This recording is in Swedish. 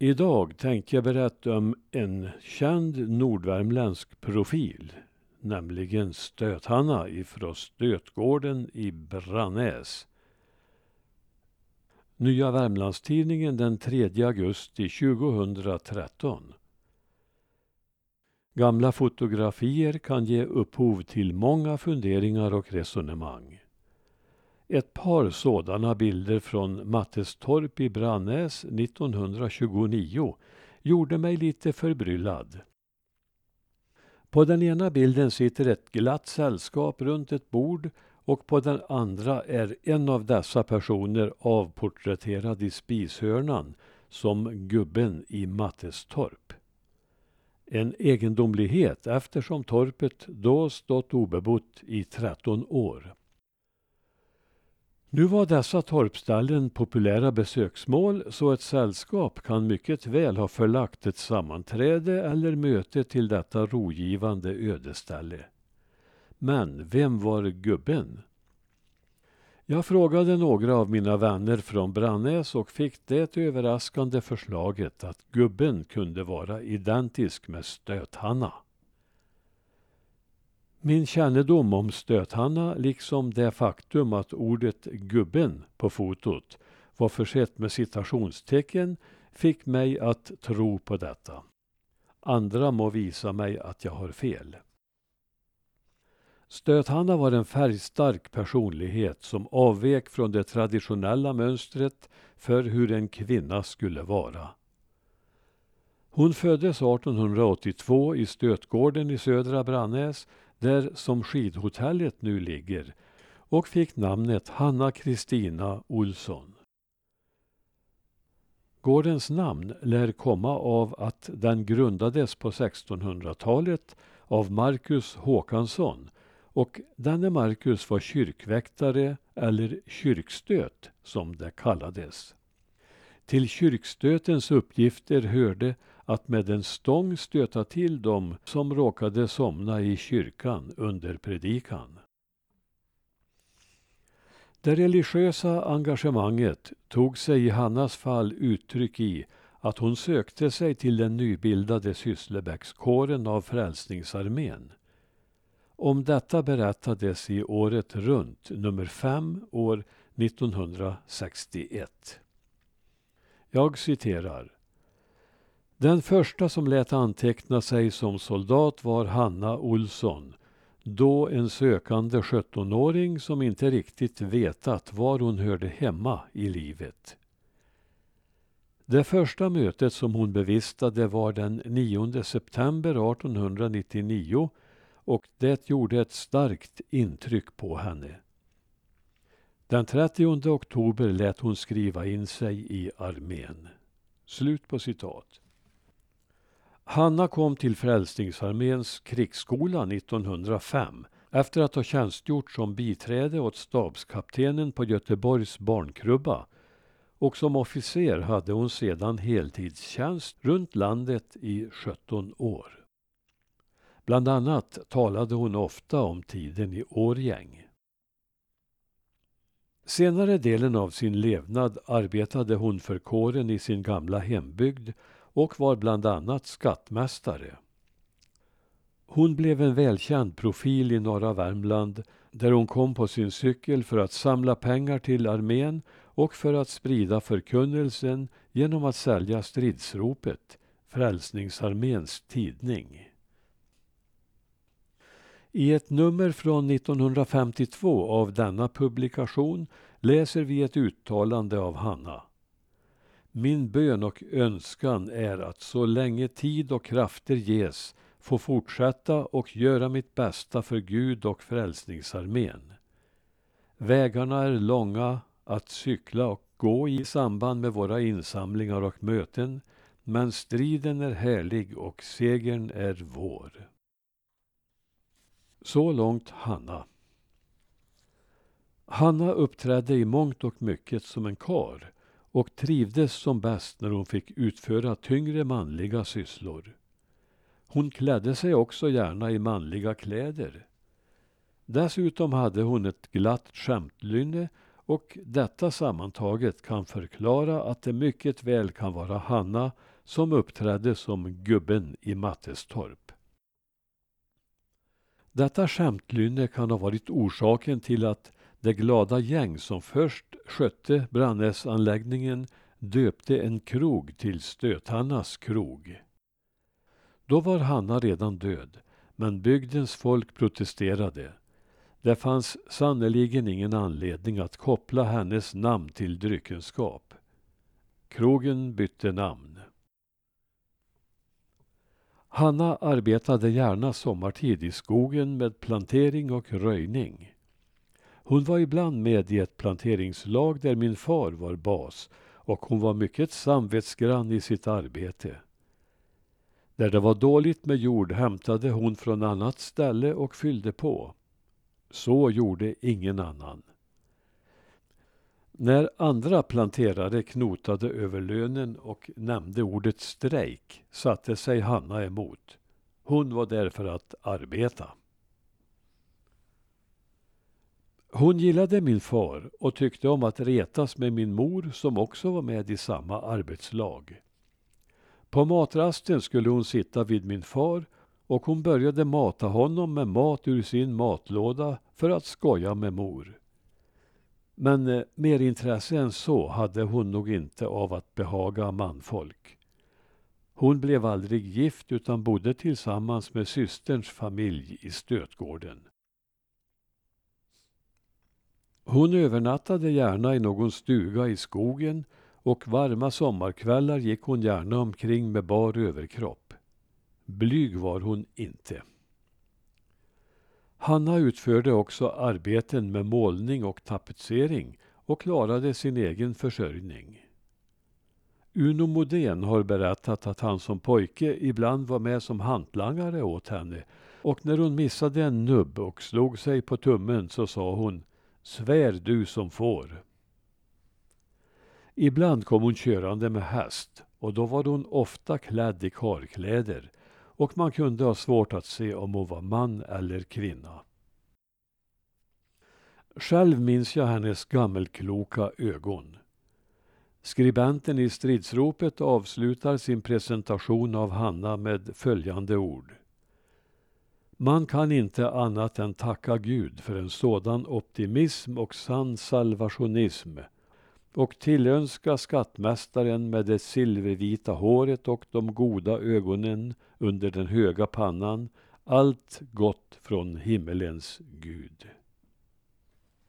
Idag tänkte jag berätta om en känd nordvärmländsk profil, nämligen Stöthanna ifrån Stötgården i Brannäs. Nya Värmlandstidningen den 3 augusti 2013. Gamla fotografier kan ge upphov till många funderingar och resonemang. Ett par sådana bilder från Mattestorp i Brannäs 1929 gjorde mig lite förbryllad. På den ena bilden sitter ett glatt sällskap runt ett bord och på den andra är en av dessa personer avporträtterad i spishörnan som gubben i Mattestorp. En egendomlighet eftersom torpet då stått obebott i 13 år. Nu var dessa torpställen populära besöksmål så ett sällskap kan mycket väl ha förlagt ett sammanträde eller möte till detta rogivande ödeställe. Men vem var gubben? Jag frågade några av mina vänner från Brannäs och fick det överraskande förslaget att gubben kunde vara identisk med Stöthanna. Min kännedom om Stöthanna, liksom det faktum att ordet gubben på fotot var försett med citationstecken, fick mig att tro på detta. Andra må visa mig att jag har fel. Stöthanna var en färgstark personlighet som avvek från det traditionella mönstret för hur en kvinna skulle vara. Hon föddes 1882 i Stötgården i södra Brannäs där som skidhotellet nu ligger och fick namnet Hanna Kristina Olsson. Gårdens namn lär komma av att den grundades på 1600-talet av Marcus Håkansson och denne Marcus var kyrkväktare eller kyrkstöt som det kallades. Till kyrkstötens uppgifter hörde att med en stång stöta till dem som råkade somna i kyrkan under predikan. Det religiösa engagemanget tog sig i Hannas fall uttryck i att hon sökte sig till den nybildade Sysslebäckskåren av Frälsningsarmén. Om detta berättades i Året runt nummer 5 år 1961. Jag citerar. Den första som lät anteckna sig som soldat var Hanna Olsson, då en sökande 17-åring som inte riktigt vetat var hon hörde hemma i livet. Det första mötet som hon bevistade var den 9 september 1899 och det gjorde ett starkt intryck på henne. Den 30 oktober lät hon skriva in sig i armén. Slut på citat. Hanna kom till Frälsningsarméns krigsskola 1905 efter att ha tjänstgjort som biträde åt stabskaptenen på Göteborgs barnkrubba och som officer hade hon sedan heltidstjänst runt landet i 17 år. Bland annat talade hon ofta om tiden i Årgäng. Senare delen av sin levnad arbetade hon för kåren i sin gamla hembygd och var bland annat skattmästare. Hon blev en välkänd profil i norra Värmland där hon kom på sin cykel för att samla pengar till armén och för att sprida förkunnelsen genom att sälja stridsropet, Frälsningsarméns tidning. I ett nummer från 1952 av denna publikation läser vi ett uttalande av Hanna. Min bön och önskan är att så länge tid och krafter ges få fortsätta och göra mitt bästa för Gud och Frälsningsarmén. Vägarna är långa att cykla och gå i samband med våra insamlingar och möten, men striden är härlig och segern är vår. Så långt Hanna. Hanna uppträdde i mångt och mycket som en kar och trivdes som bäst när hon fick utföra tyngre manliga sysslor. Hon klädde sig också gärna i manliga kläder. Dessutom hade hon ett glatt skämtlynne och detta sammantaget kan förklara att det mycket väl kan vara Hanna som uppträdde som gubben i Mattestorp. Detta skämtlynne kan ha varit orsaken till att det glada gäng som först skötte brandnäsanläggningen döpte en krog till Stöthannas krog. Då var Hanna redan död, men bygdens folk protesterade. Det fanns sannerligen ingen anledning att koppla hennes namn till dryckenskap. Krogen bytte namn. Hanna arbetade gärna sommartid i skogen med plantering och röjning. Hon var ibland med i ett planteringslag där min far var bas och hon var mycket samvetsgrann i sitt arbete. När det var dåligt med jord hämtade hon från annat ställe och fyllde på. Så gjorde ingen annan. När andra planterare knotade över lönen och nämnde ordet strejk satte sig Hanna emot. Hon var där för att arbeta. Hon gillade min far och tyckte om att retas med min mor som också var med i samma arbetslag. På matrasten skulle hon sitta vid min far och hon började mata honom med mat ur sin matlåda för att skoja med mor. Men eh, mer intresse än så hade hon nog inte av att behaga manfolk. Hon blev aldrig gift utan bodde tillsammans med systerns familj i Stötgården. Hon övernattade gärna i någon stuga i skogen och varma sommarkvällar gick hon gärna omkring med bar överkropp. Blyg var hon inte. Hanna utförde också arbeten med målning och tapetsering och klarade sin egen försörjning. Uno Modén har berättat att han som pojke ibland var med som hantlangare åt henne och när hon missade en nubb och slog sig på tummen så sa hon Svär du som får. Ibland kom hon körande med häst och då var hon ofta klädd i karkläder och man kunde ha svårt att se om hon var man eller kvinna. Själv minns jag hennes gammelkloka ögon. Skribenten i Stridsropet avslutar sin presentation av Hanna med följande ord. Man kan inte annat än tacka Gud för en sådan optimism och sann salvationism och tillönska skattmästaren med det silvervita håret och de goda ögonen under den höga pannan allt gott från himmelens Gud.